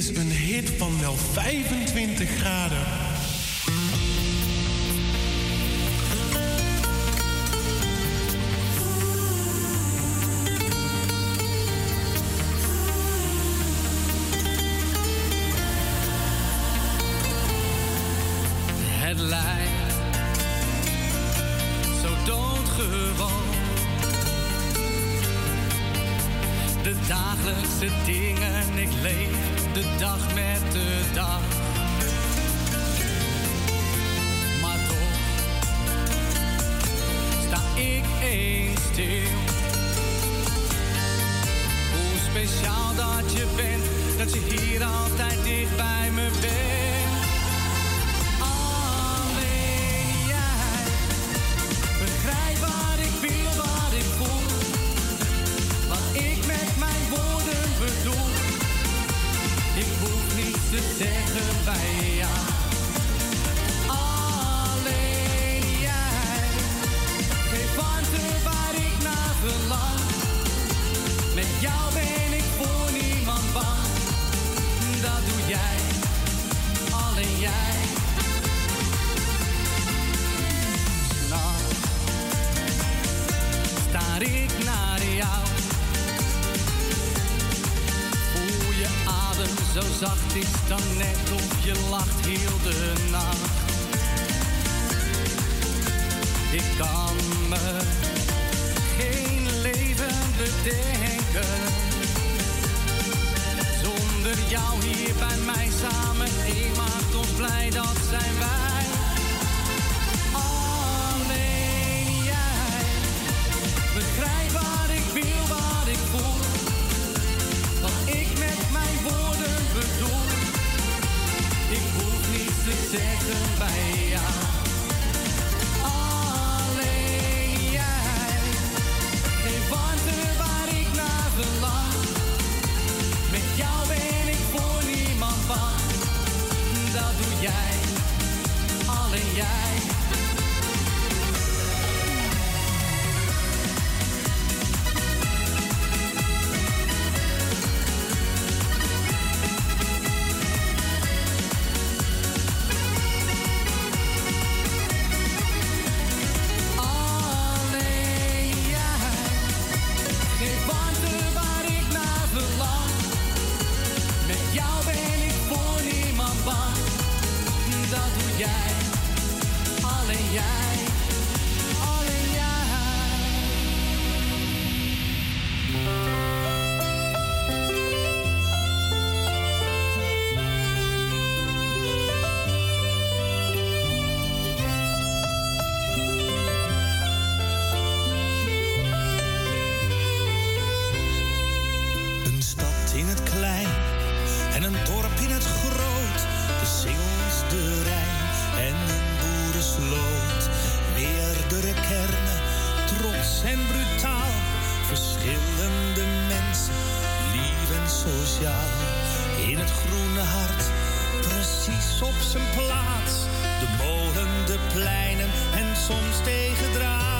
is een hit van wel 25 graden. en brutaal. Verschillende mensen, lief en sociaal. In het groene hart, precies op zijn plaats. De molen, de pleinen en soms tegendraad.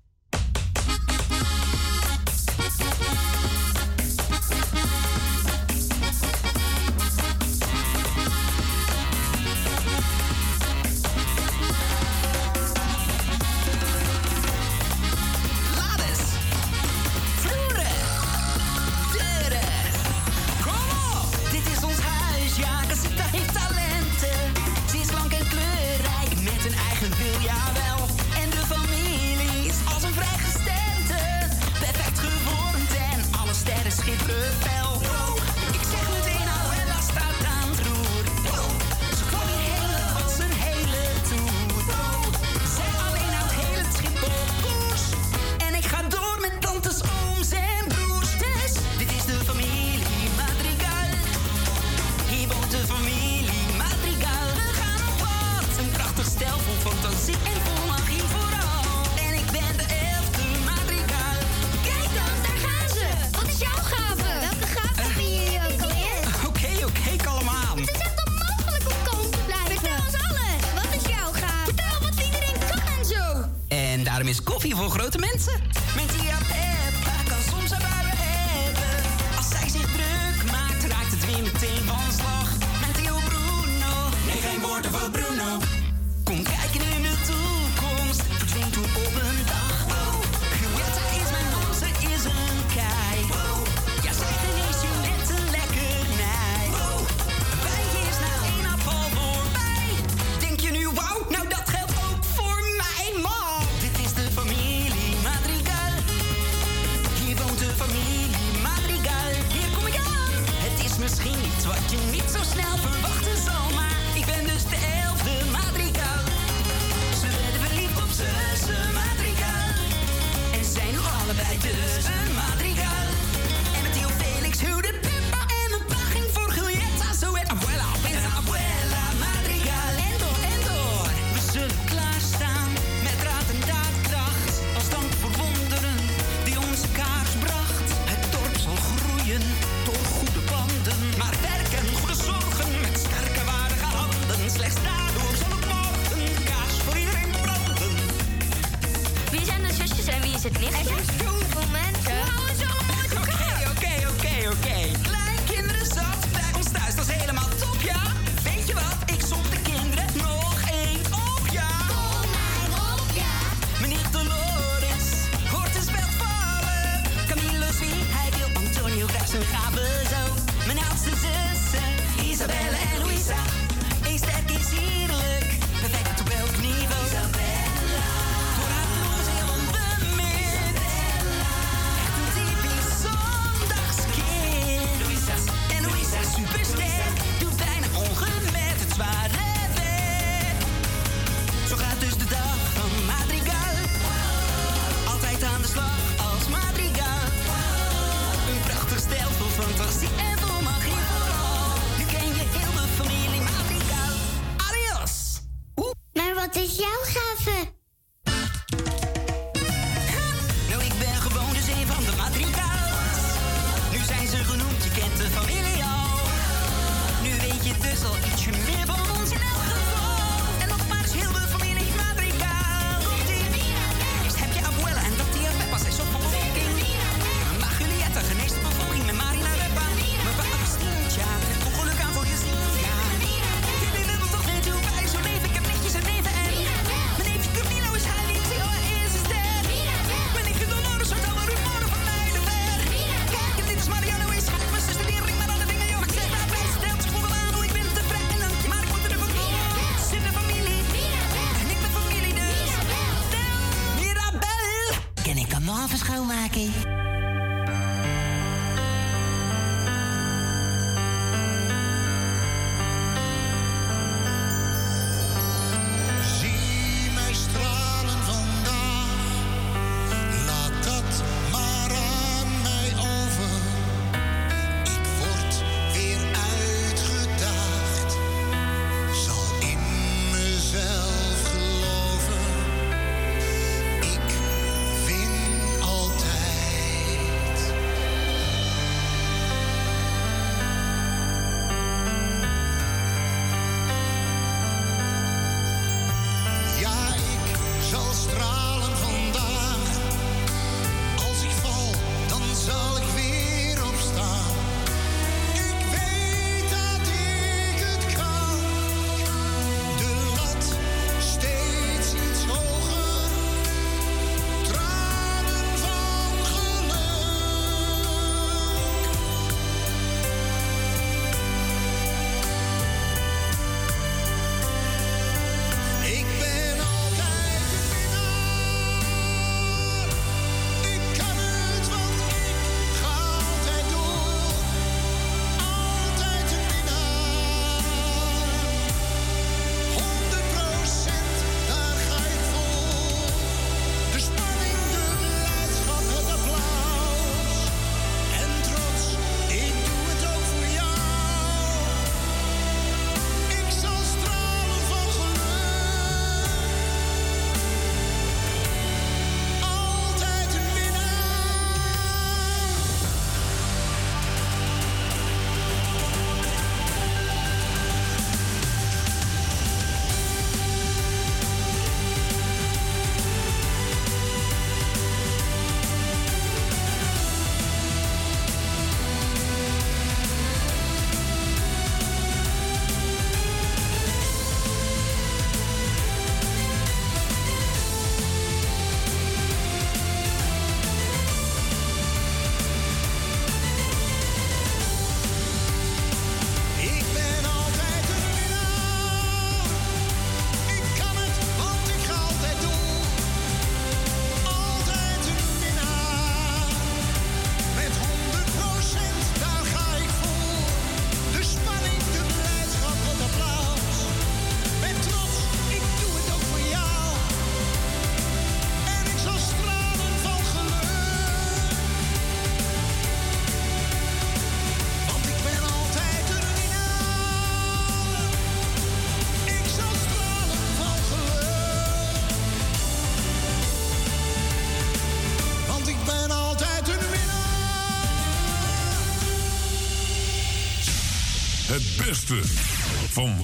Van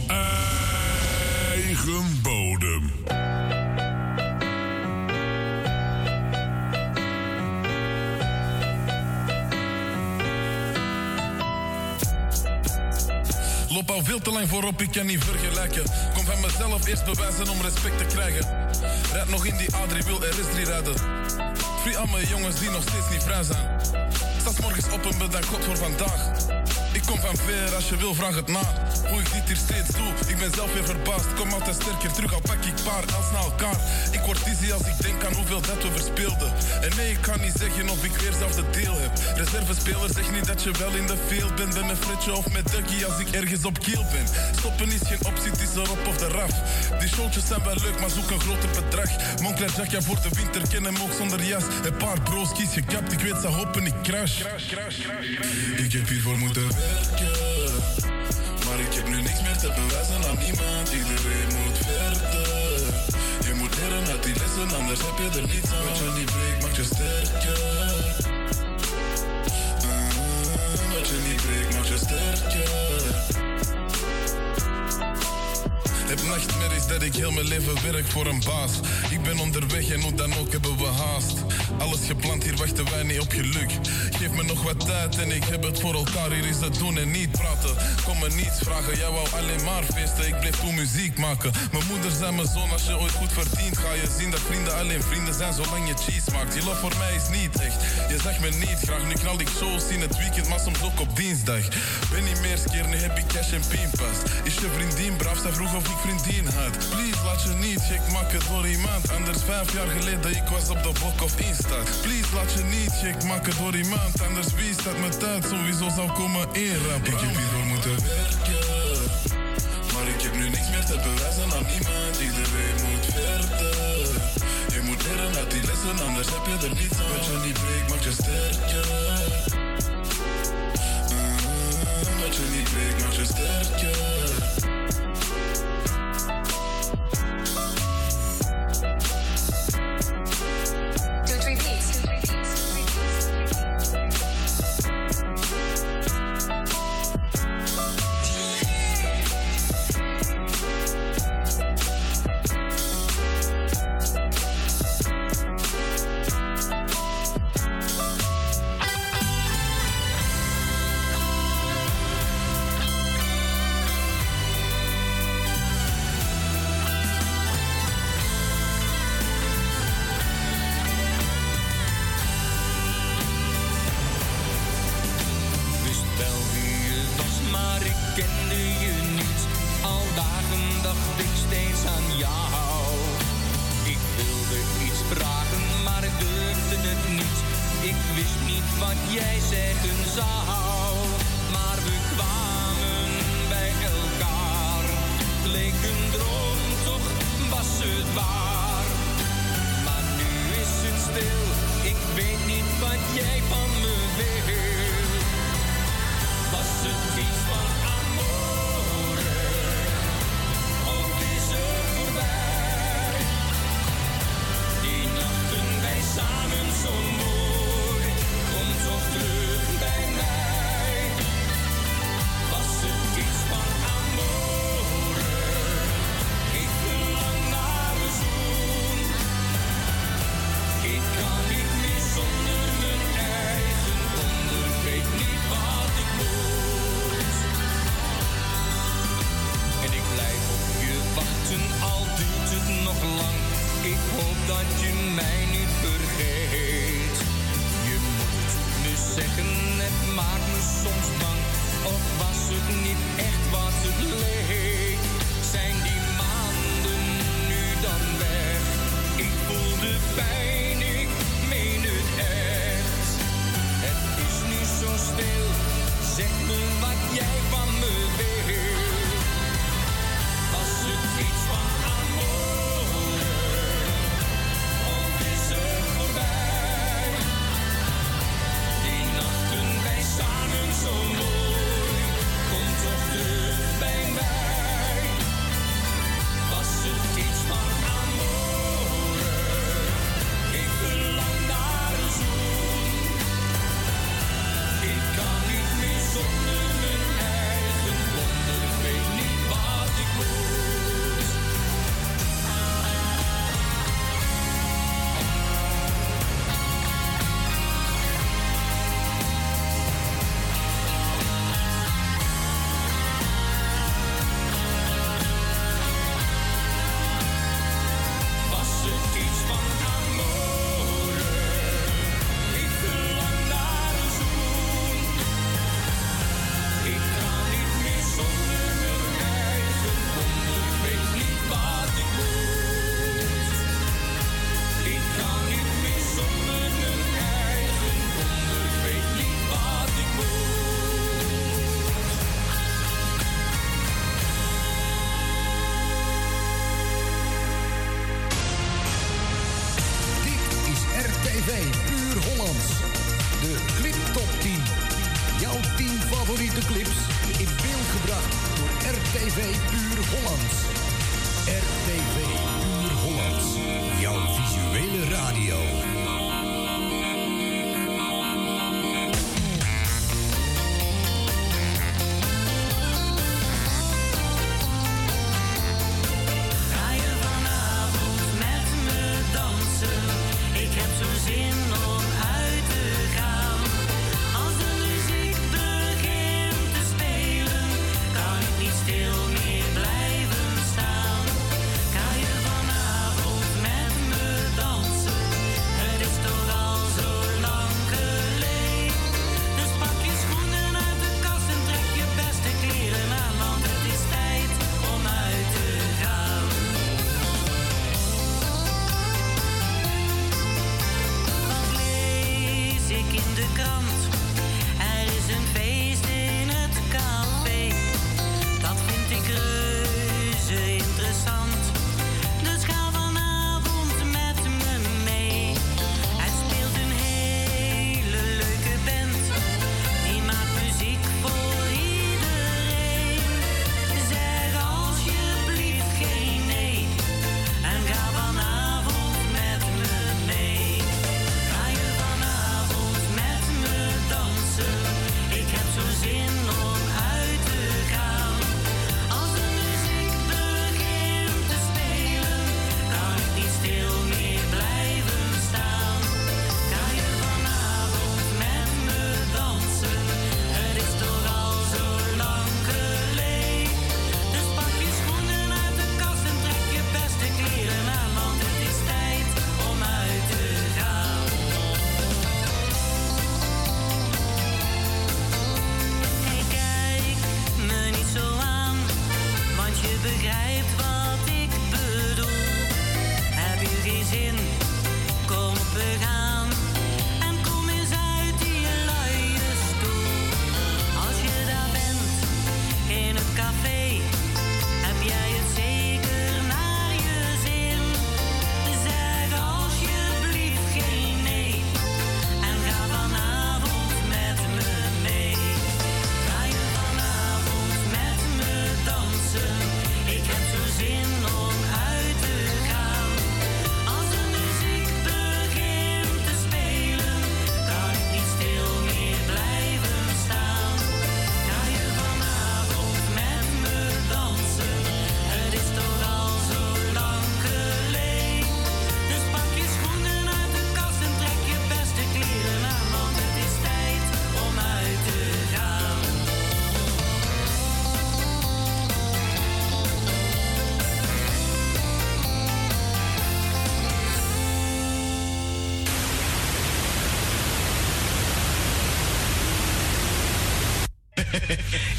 eigen bodem. Loop al veel te lang voorop, ik kan niet vergelijken. Kom van mezelf eerst bewijzen om respect te krijgen. Rijd nog in die A3, wil RS3 rijden. Free aan jongens die nog steeds niet vrij zijn. Sta morgens op en bedank God voor vandaag. Kom van ver, als je wil vraag het na. Hoe ik dit hier steeds doe, ik ben zelf weer verbaasd. Kom altijd sterker terug, al pak ik paar als na elkaar. Ik word dizzy als ik denk aan hoeveel dat we verspeelden. En nee, ik kan niet zeggen of ik weer zelfde deel heb. Reservespeler zeg niet dat je wel in de field bent. Ben een fretje of met Dougie als ik ergens op kiel ben. Stoppen is geen optie, het is erop of eraf. Die showtjes zijn wel leuk, maar zoek een groter bedrag. Moncler Jackia voor de winter, ken hem ook zonder jas. Een paar bro's kies gekapt, ik weet ze hopen ik crash. Ik heb hiervoor moeten Maar ik heb nu niks meer te bewijzen aan niemand. Iedereen moet verder. Je moet leren uit die lessen, anders heb je er niets aan. Wat je niet breekt, maakt je sterker. Wat je niet breekt, maakt je sterker. Heb nachtmerries dat ik heel mijn leven werk voor een baas. Ik ben onderweg en hoe dan ook hebben we haast. Alles gepland, hier wachten wij niet op geluk. Geef me nog wat tijd en ik heb het voor elkaar. Hier is het doen en niet praten. Kom me niets vragen, jij wou alleen maar feesten. Ik bleef toen muziek maken. Mijn moeder zei mijn zoon, als je ooit goed verdient, ga je zien dat vrienden alleen vrienden zijn zolang je cheese maakt. Die love voor mij is niet echt. Je zag me niet graag, nu knal ik shows in het weekend, maar soms ook op dinsdag. Ben niet meer skeer, nu heb ik cash en pinpas. Is je vriendin braaf, zij vroeg of ik vriendin had. Please, laat je niet gek maken door iemand. Anders vijf jaar geleden, ik was op de blok of Insta. Please, laat je niet gek maken door iemand. Anders wie staat mijn tijd sowieso zou komen inrappen. Ik heb hiervoor moeten werken. Maar ik heb nu niks meer te bewijzen aan niemand. Iedereen moet verder. Je moet leren uit die lessen, anders heb je er niets aan. Wat je niet breekt, maakt je sterker. Ah, Wat je niet breekt, maakt je sterker.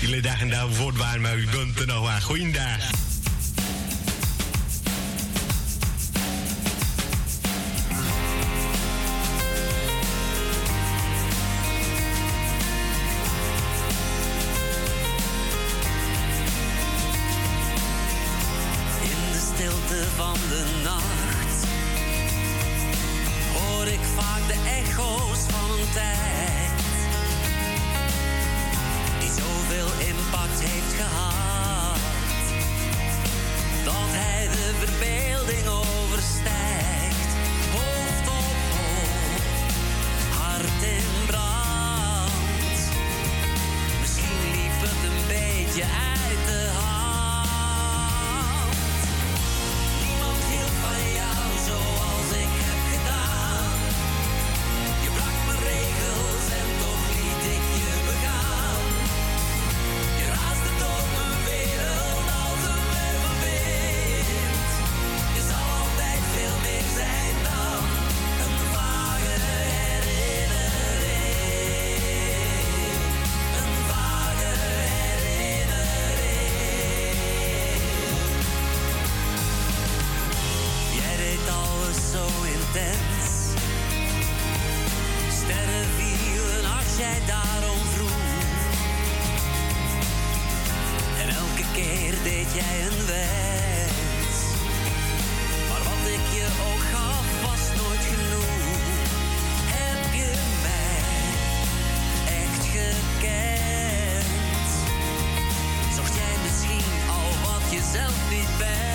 jullie dag en daarvoor voort maar u bent er nog maar. Goeiedag. selfie bag.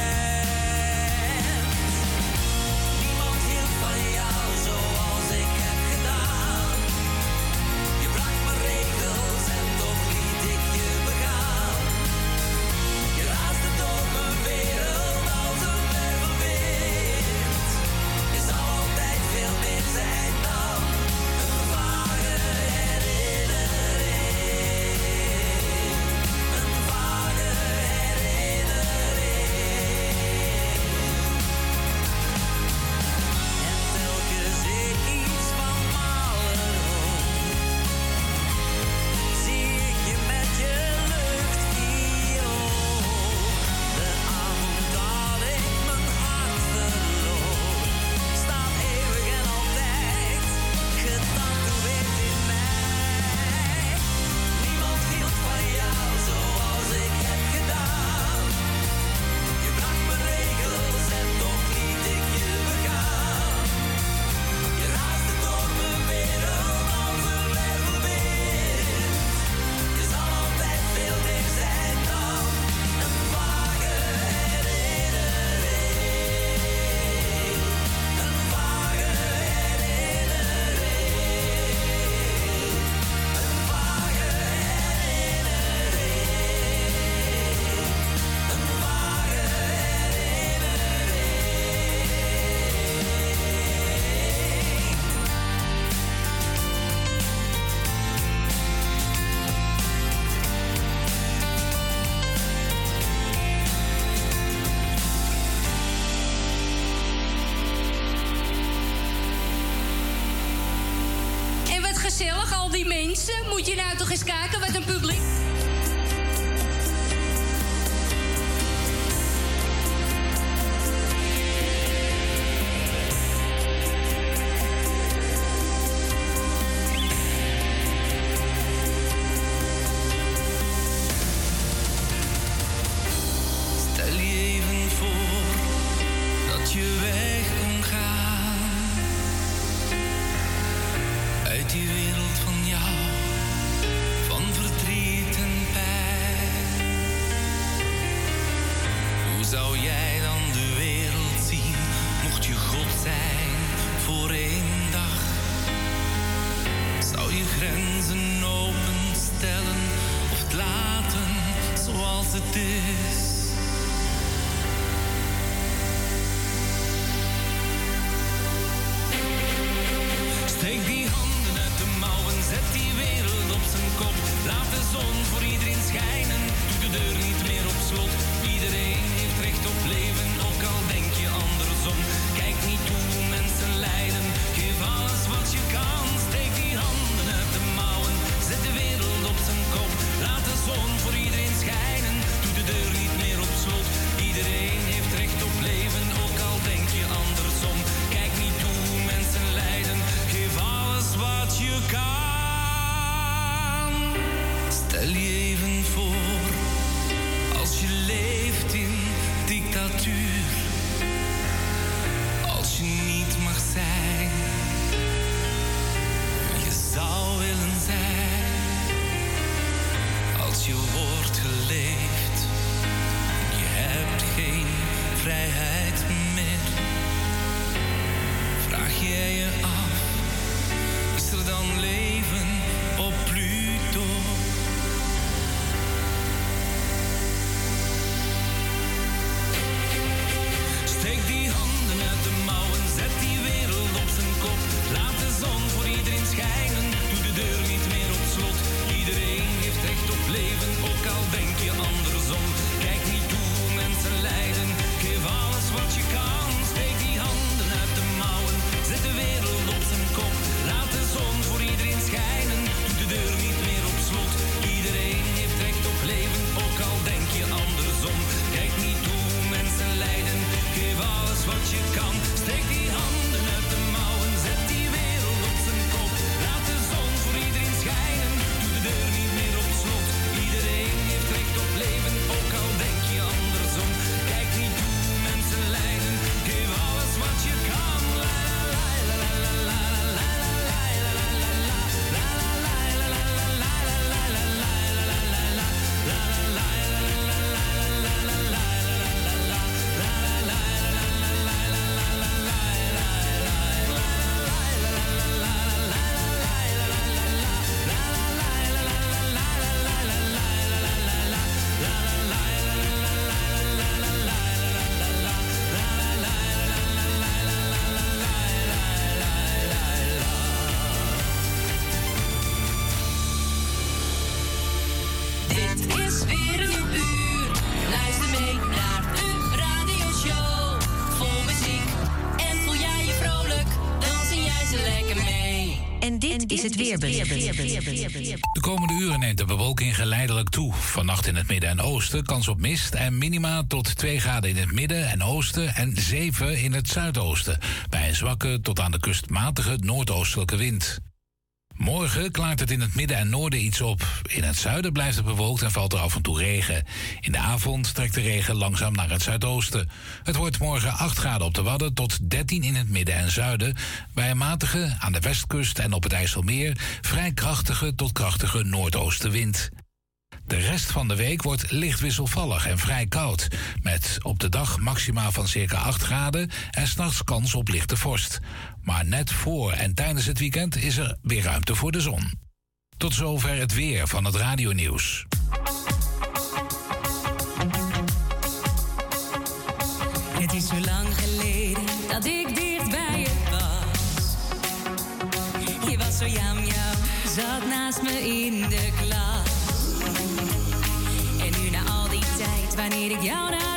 Je nou toch eens kijken wat een publiek... is het weerbericht. De komende uren neemt de bewolking geleidelijk toe. Vannacht in het midden en oosten kans op mist en minima tot 2 graden in het midden en oosten en 7 in het zuidoosten. Bij een zwakke tot aan de kust matige noordoostelijke wind. Morgen klaart het in het midden en noorden iets op. In het zuiden blijft het bewolkt en valt er af en toe regen. In de avond trekt de regen langzaam naar het zuidoosten. Het wordt morgen 8 graden op de Wadden tot 13 in het midden en zuiden. Bij een matige aan de westkust en op het IJsselmeer vrij krachtige tot krachtige noordoostenwind. De rest van de week wordt licht wisselvallig en vrij koud. Met op de dag maxima van circa 8 graden en s'nachts kans op lichte vorst. Maar net voor en tijdens het weekend is er weer ruimte voor de zon. Tot zover het weer van het radionieuws. Het is zo lang geleden dat ik dicht bij was. Je was zo jam jam, zat naast me in de klas. Wanneer ik jou naar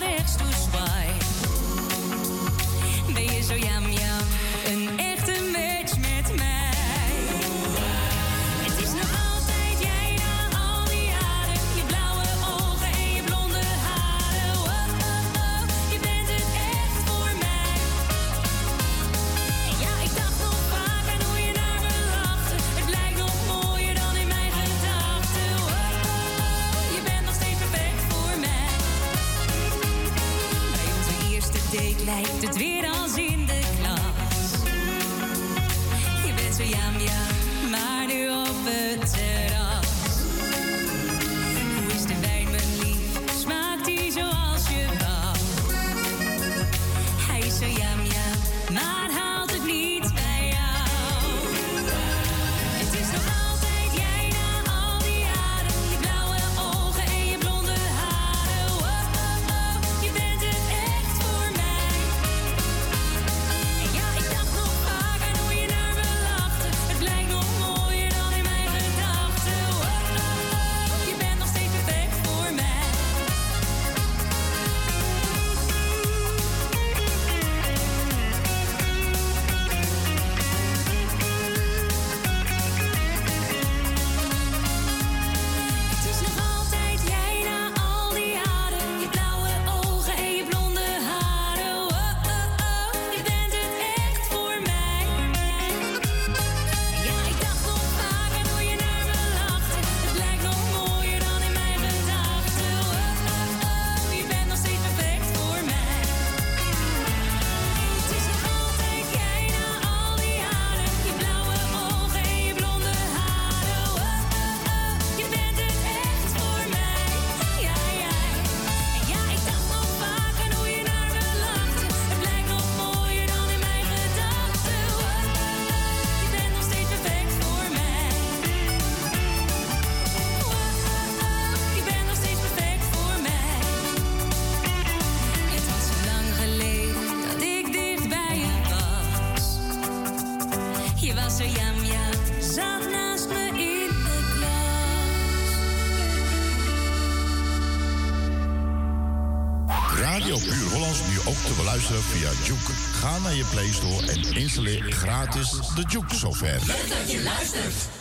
De twee naar je Play Store en installeer gratis de Juke software. Leuk dat je luistert.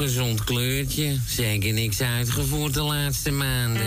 Gezond kleurtje. Zeker niks uitgevoerd de laatste maanden.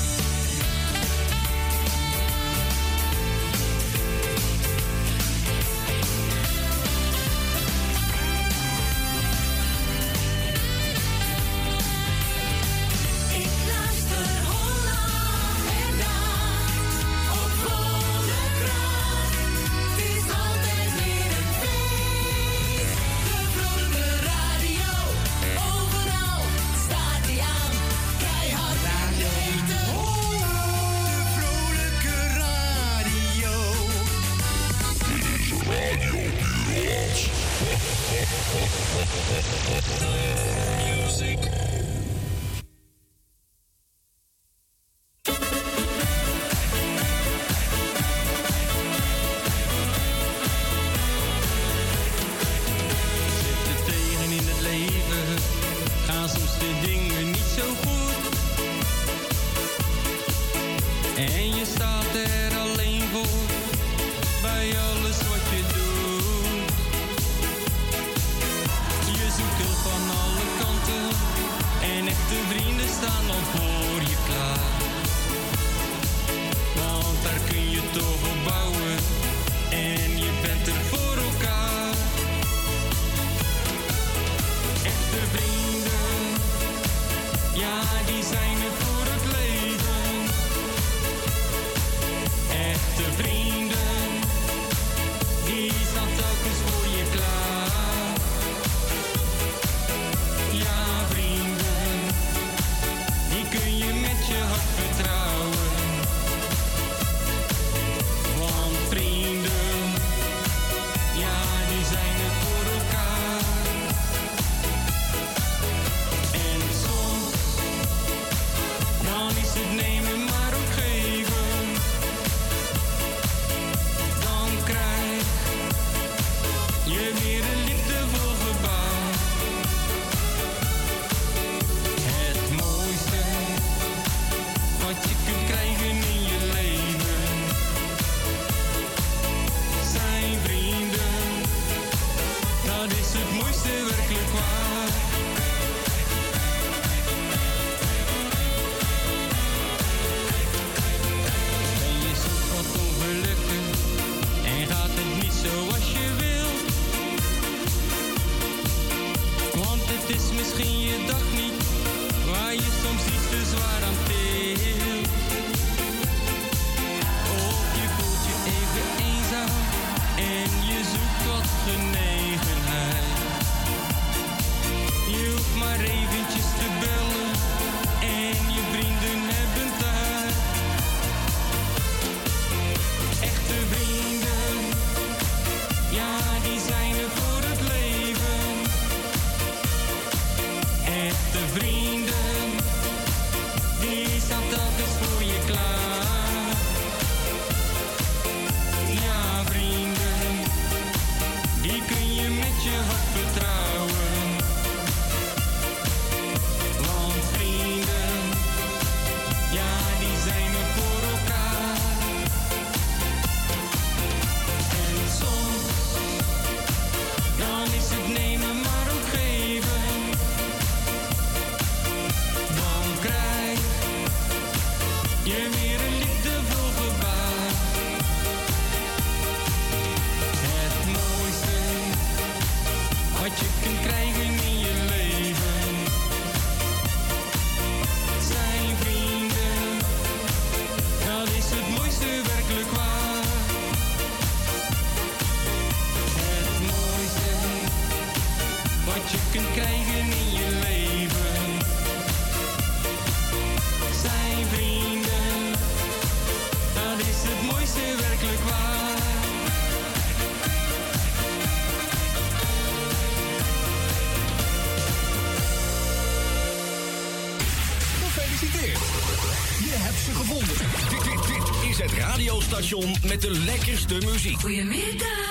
Met de lekkerste muziek. Goedemiddag.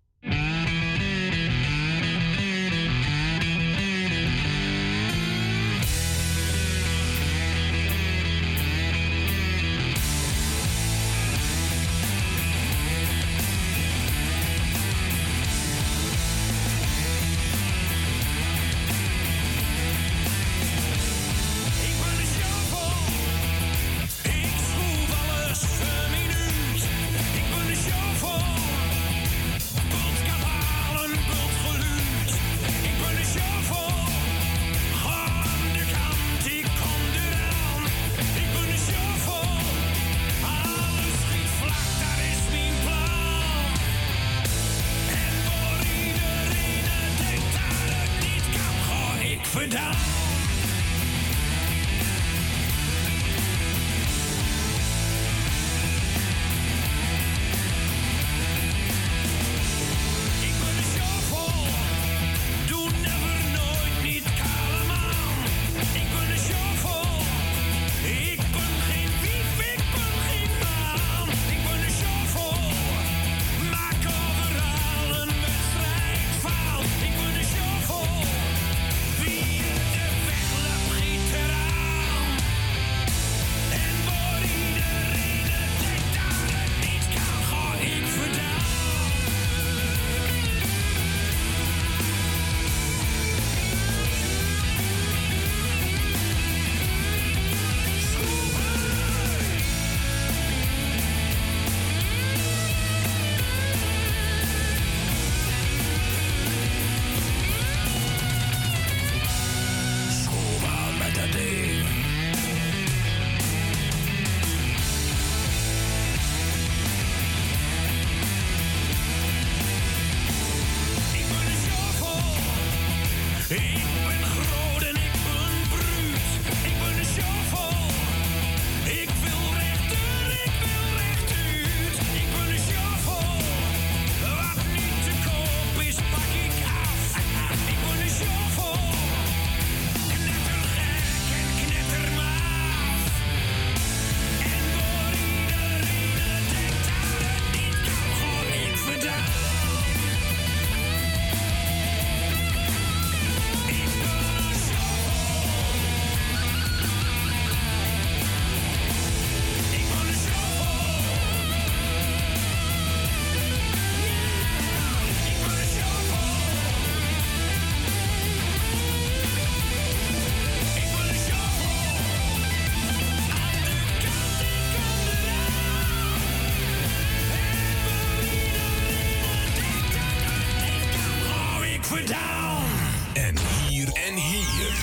down. En hier en hier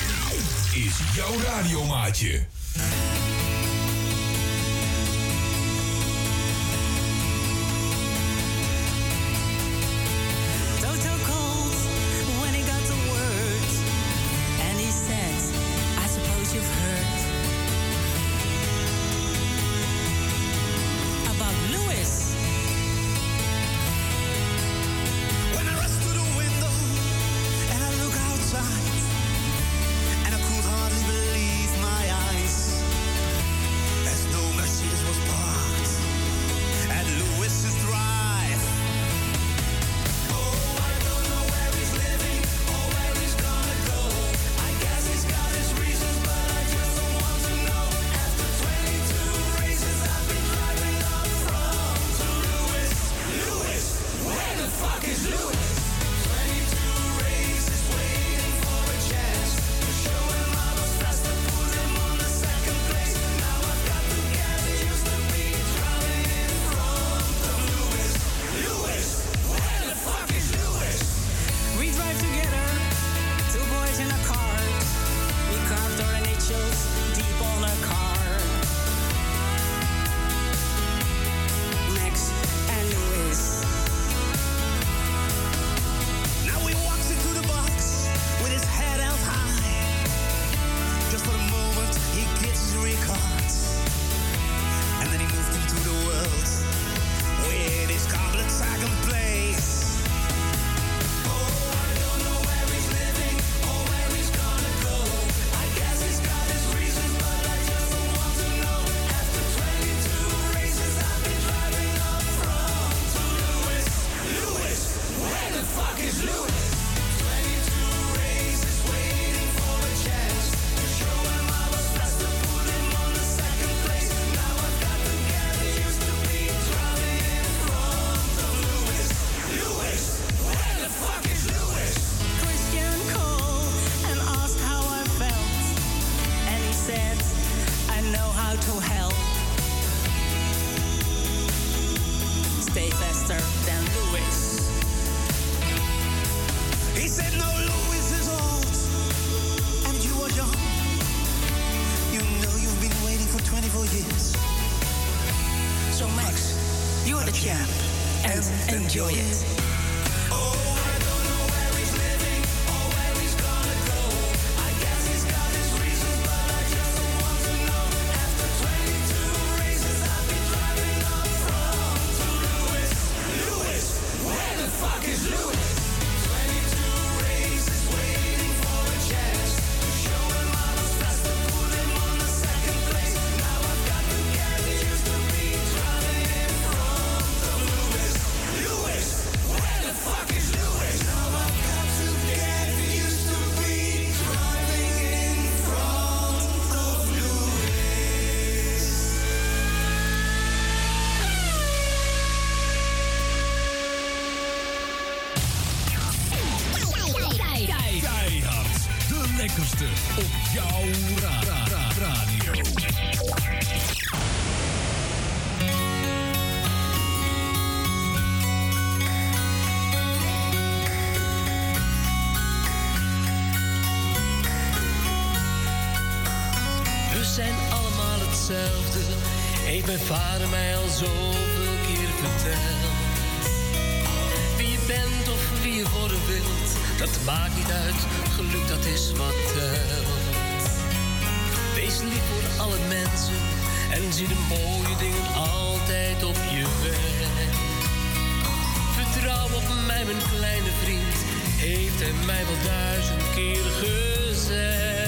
is jouw radiomaatje. Op jouw radio. We zijn allemaal hetzelfde. Ik ben vader mij al zoveel keer verteld. Wie je bent of wie je worden wilt dat maakt niet uit, geluk dat is wat telt. Wees lief voor alle mensen en zie de mooie dingen altijd op je weg. Vertrouw op mij, mijn kleine vriend, heeft hij mij wel duizend keer gezegd.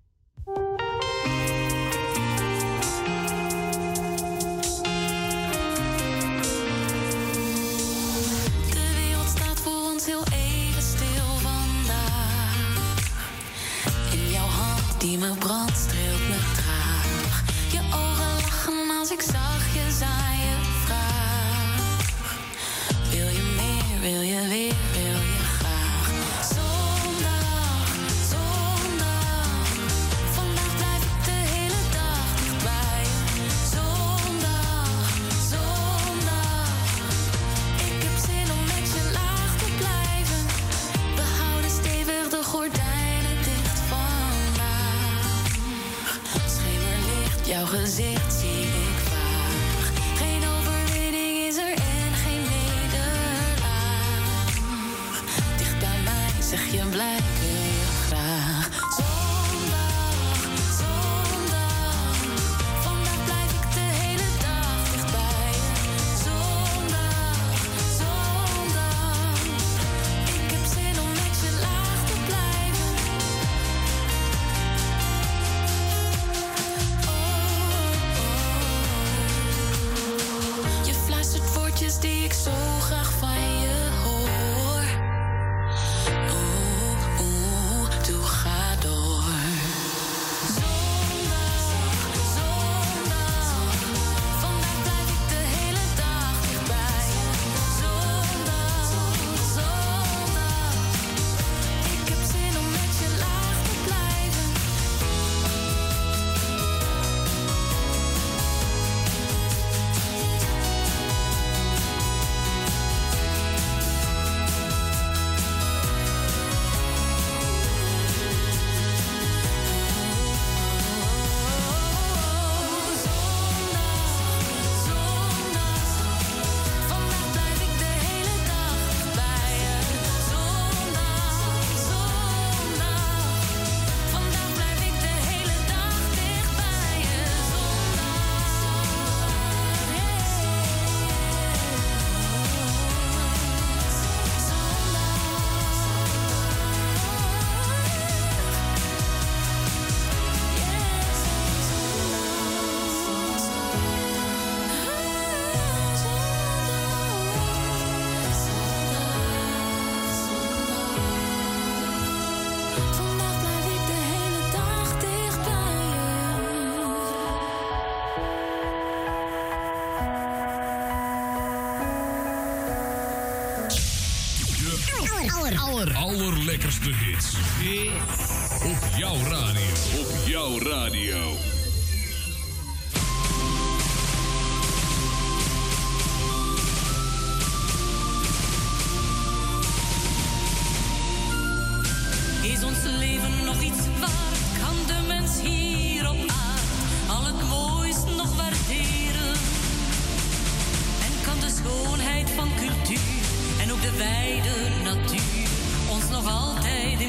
nog altijd.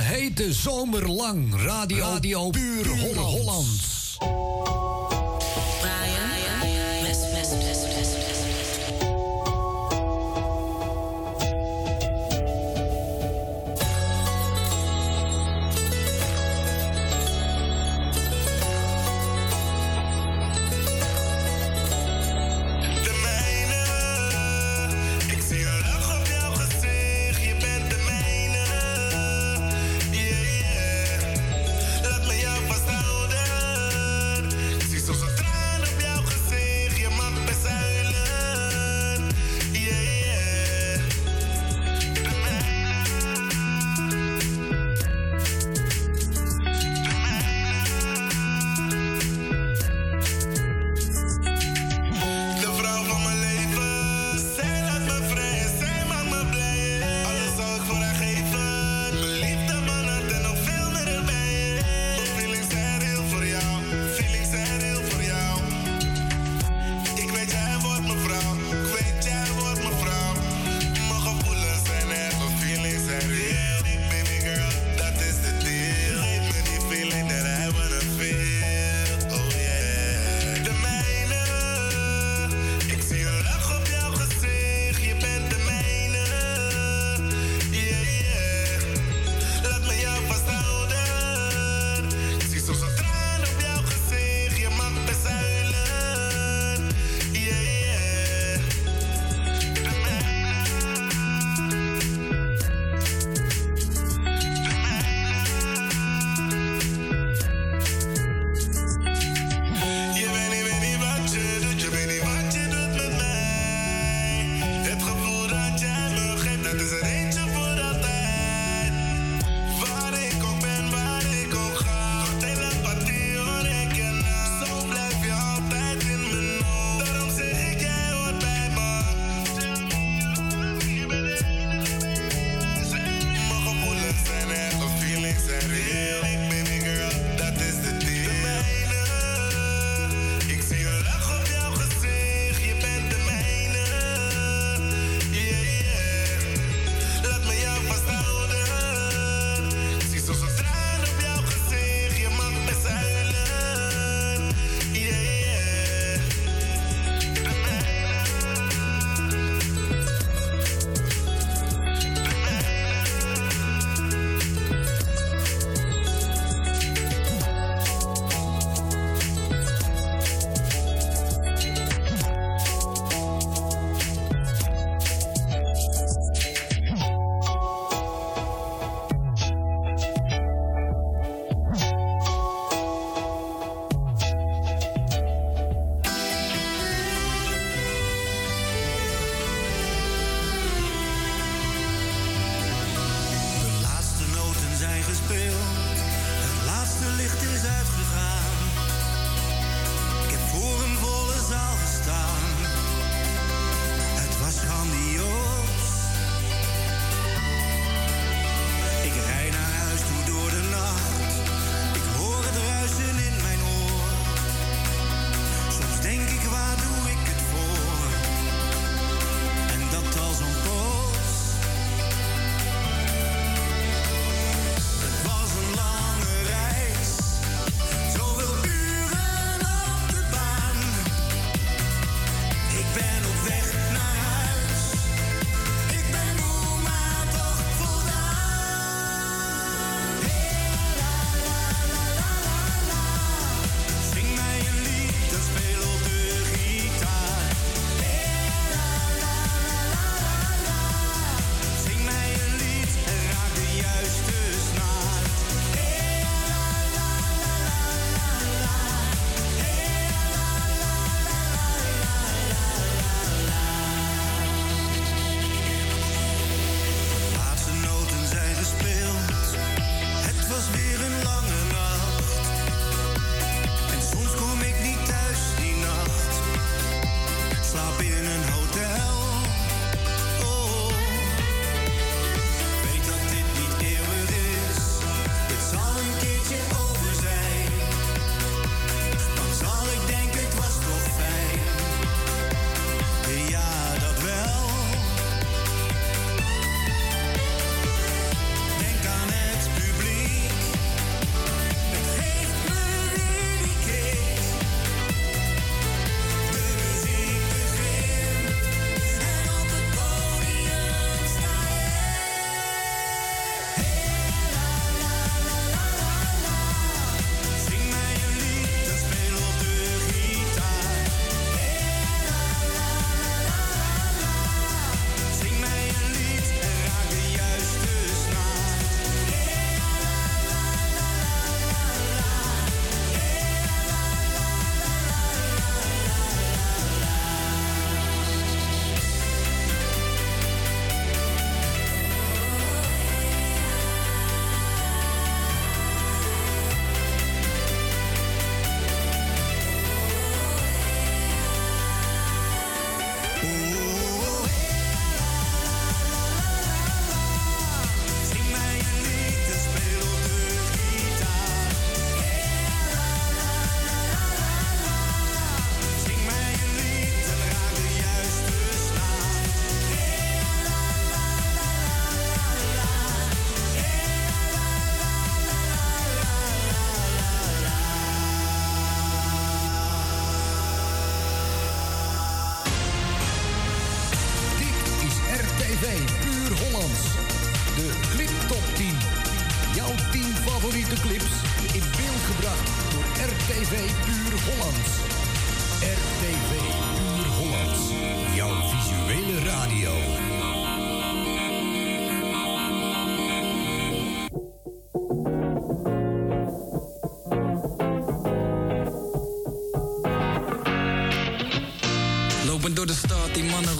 Hete zomer lang. Radio, Radio Puur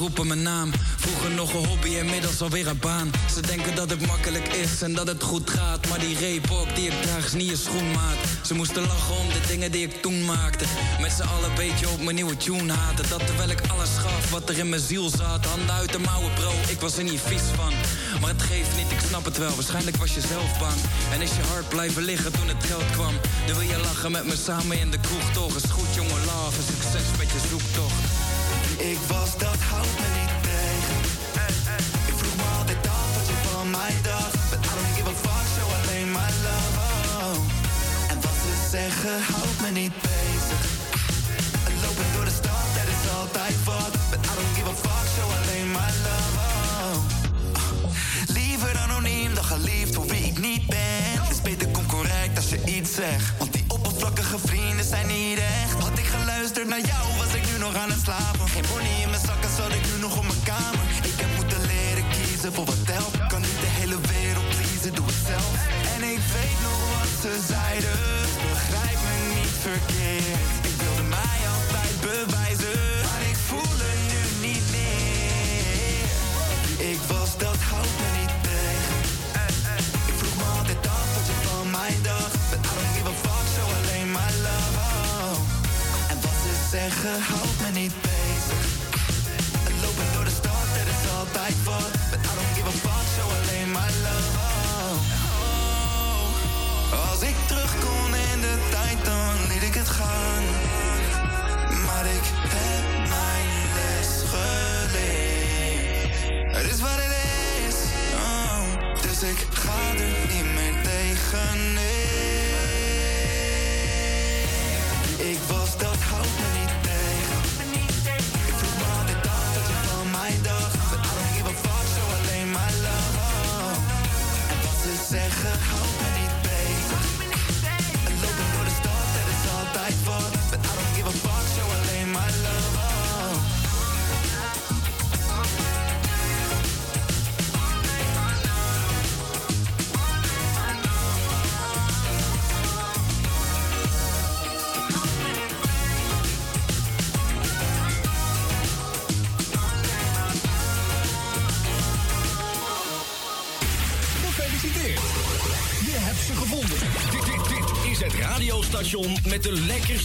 roepen mijn naam. Vroeger nog een hobby, inmiddels alweer een baan. Ze denken dat het makkelijk is en dat het goed gaat. Maar die reebok die ik draag niet niet schoen schoenmaat. Ze moesten lachen om de dingen die ik toen maakte. Met z'n allen beetje op mijn nieuwe tune haten. Dat terwijl ik alles gaf wat er in mijn ziel zat. Handen uit de mouwen, bro, ik was er niet vies van. Maar het geeft niet, ik snap het wel. Waarschijnlijk was je zelf bang. En is je hart blijven liggen toen het geld kwam. Dan wil je lachen met me samen in de kroeg, toch? Is goed, jongen, love.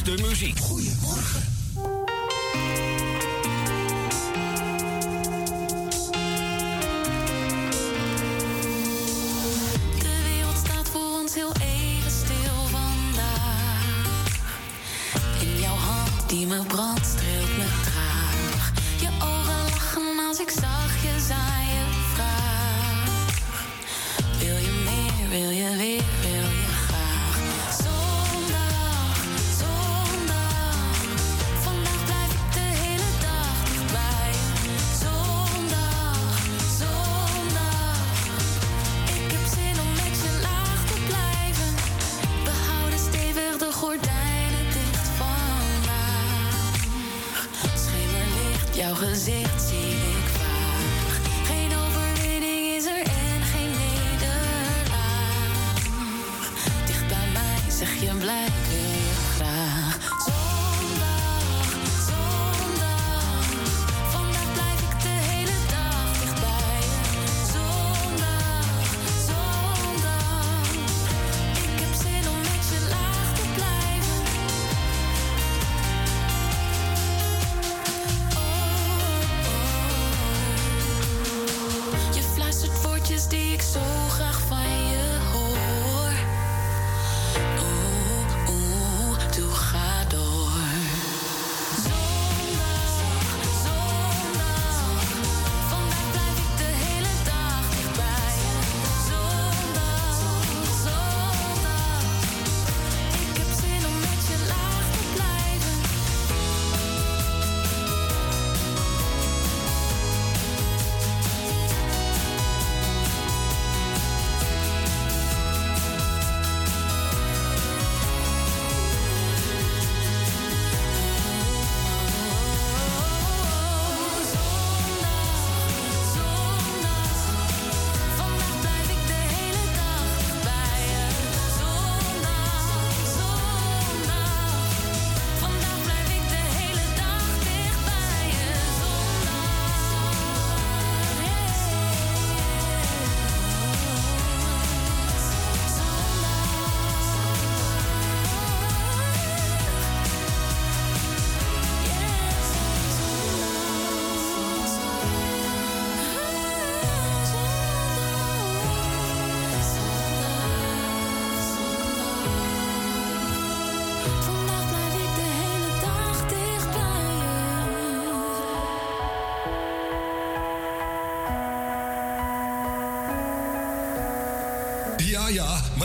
The muziek.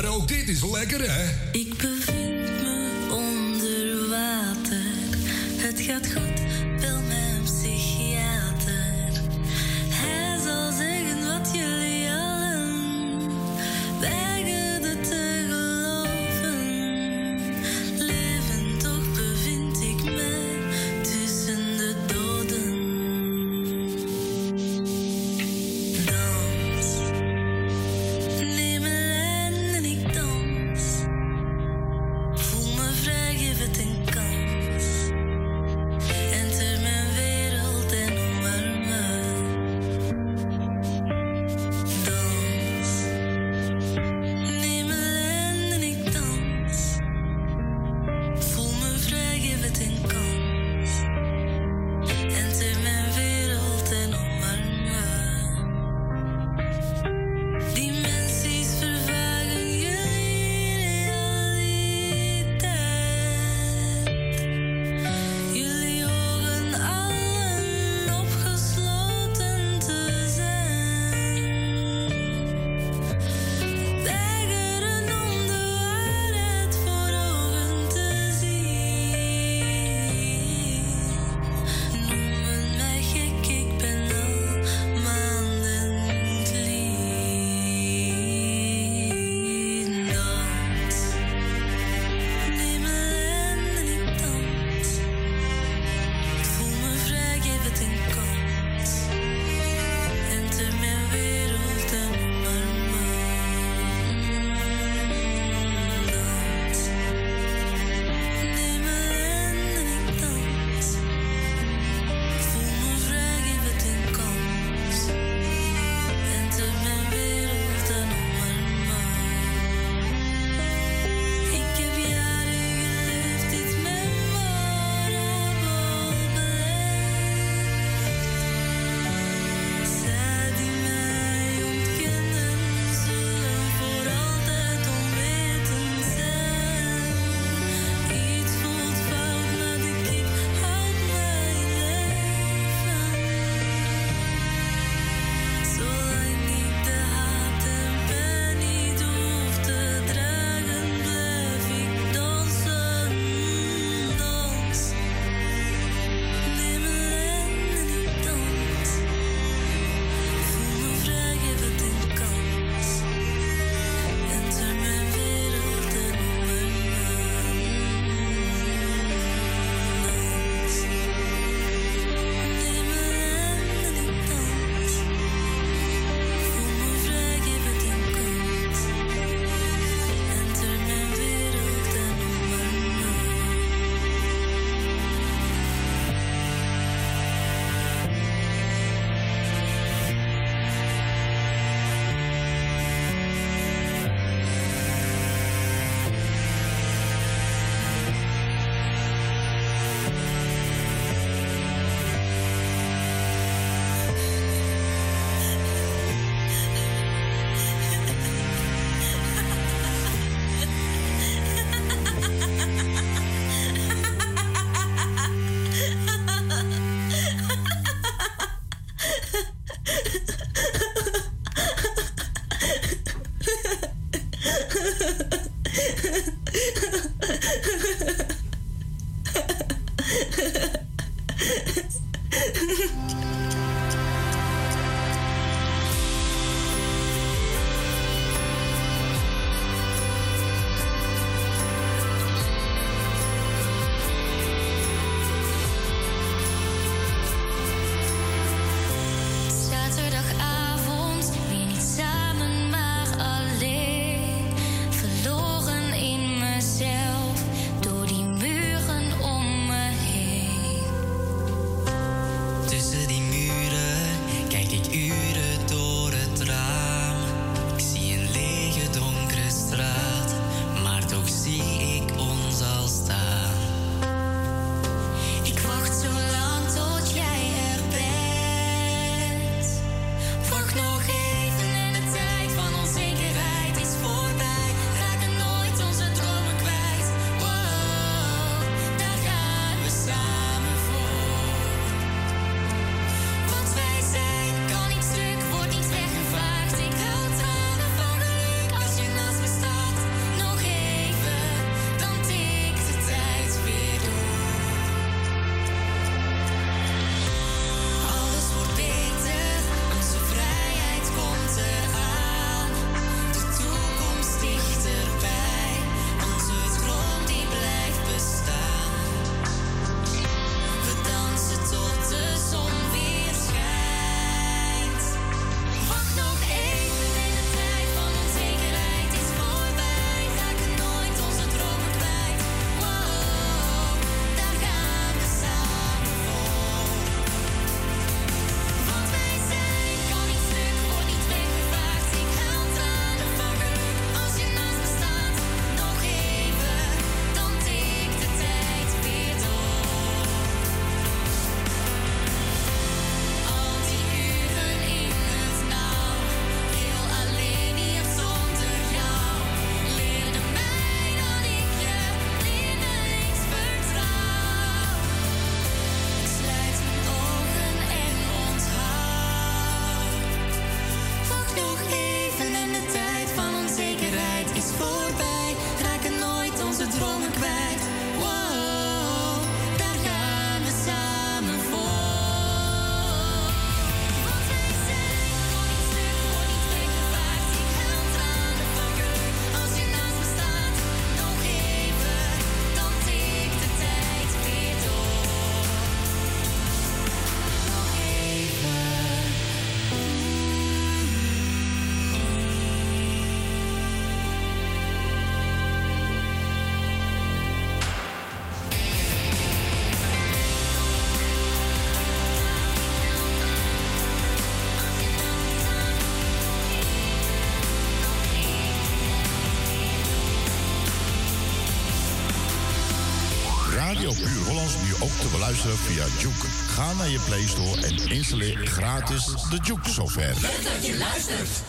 Maar ook dit is lekker, hè? Ik ook te beluisteren via Juke. Ga naar je Play Store en installeer gratis de Juke software. Leuk dat je luistert.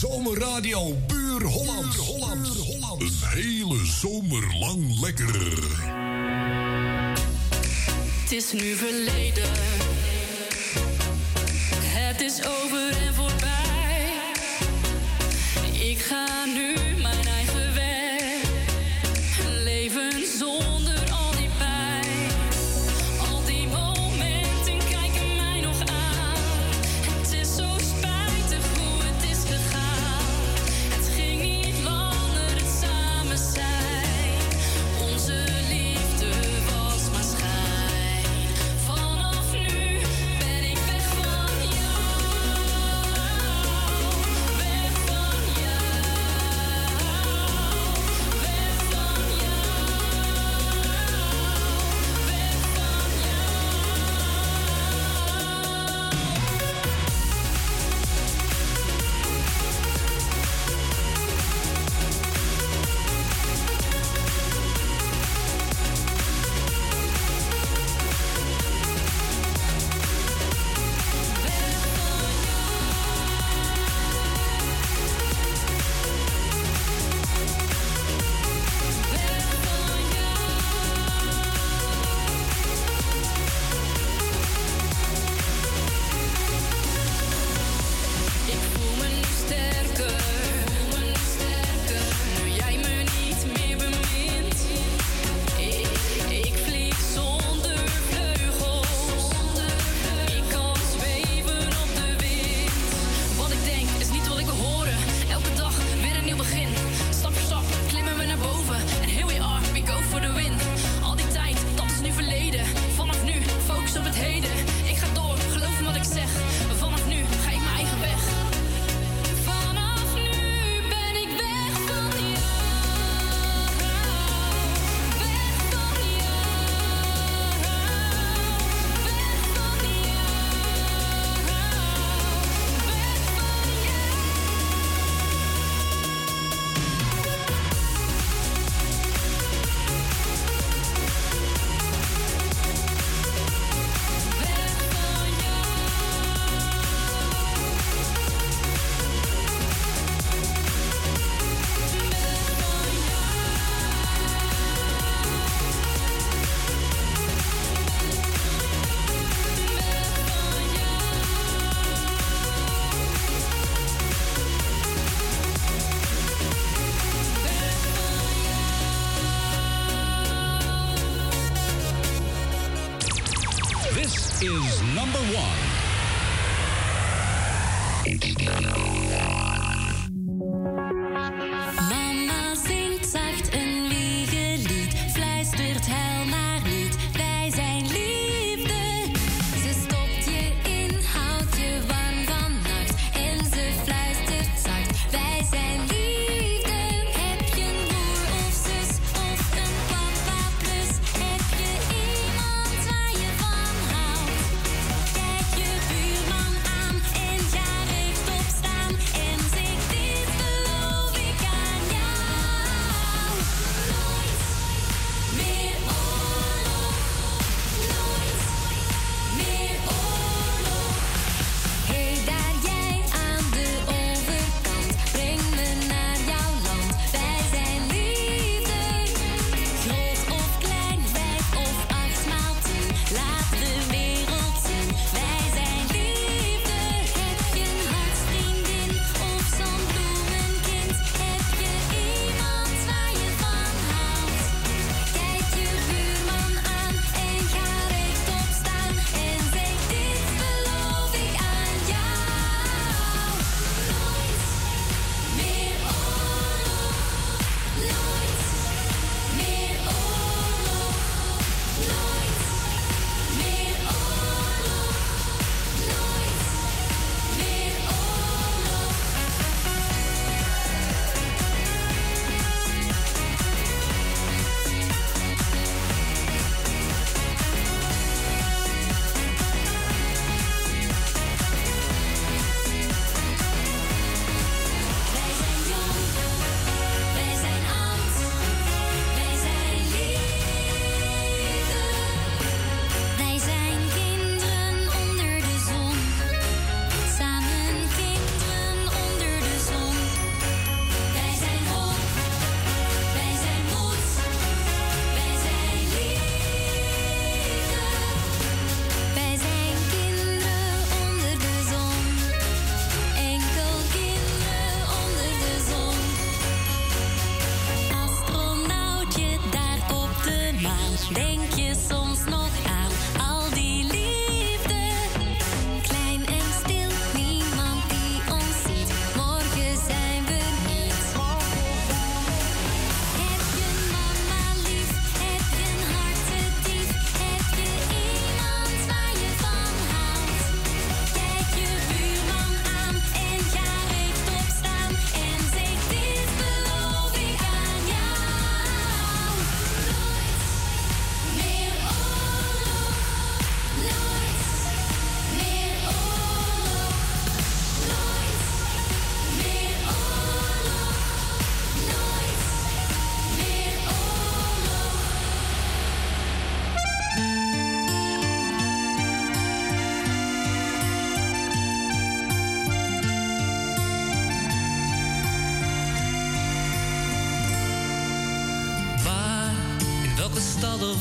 Zomerradio Buur Holland. Holland. Holland. Een hele zomer lang lekker. Het is nu verleden.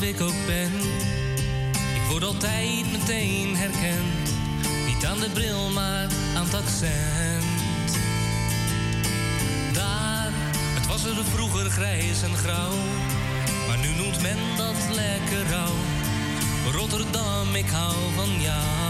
ik ook ben. Ik word altijd meteen herkend. Niet aan de bril, maar aan het accent. Daar, het was er vroeger grijs en grauw. Maar nu noemt men dat lekker rauw. Rotterdam, ik hou van jou.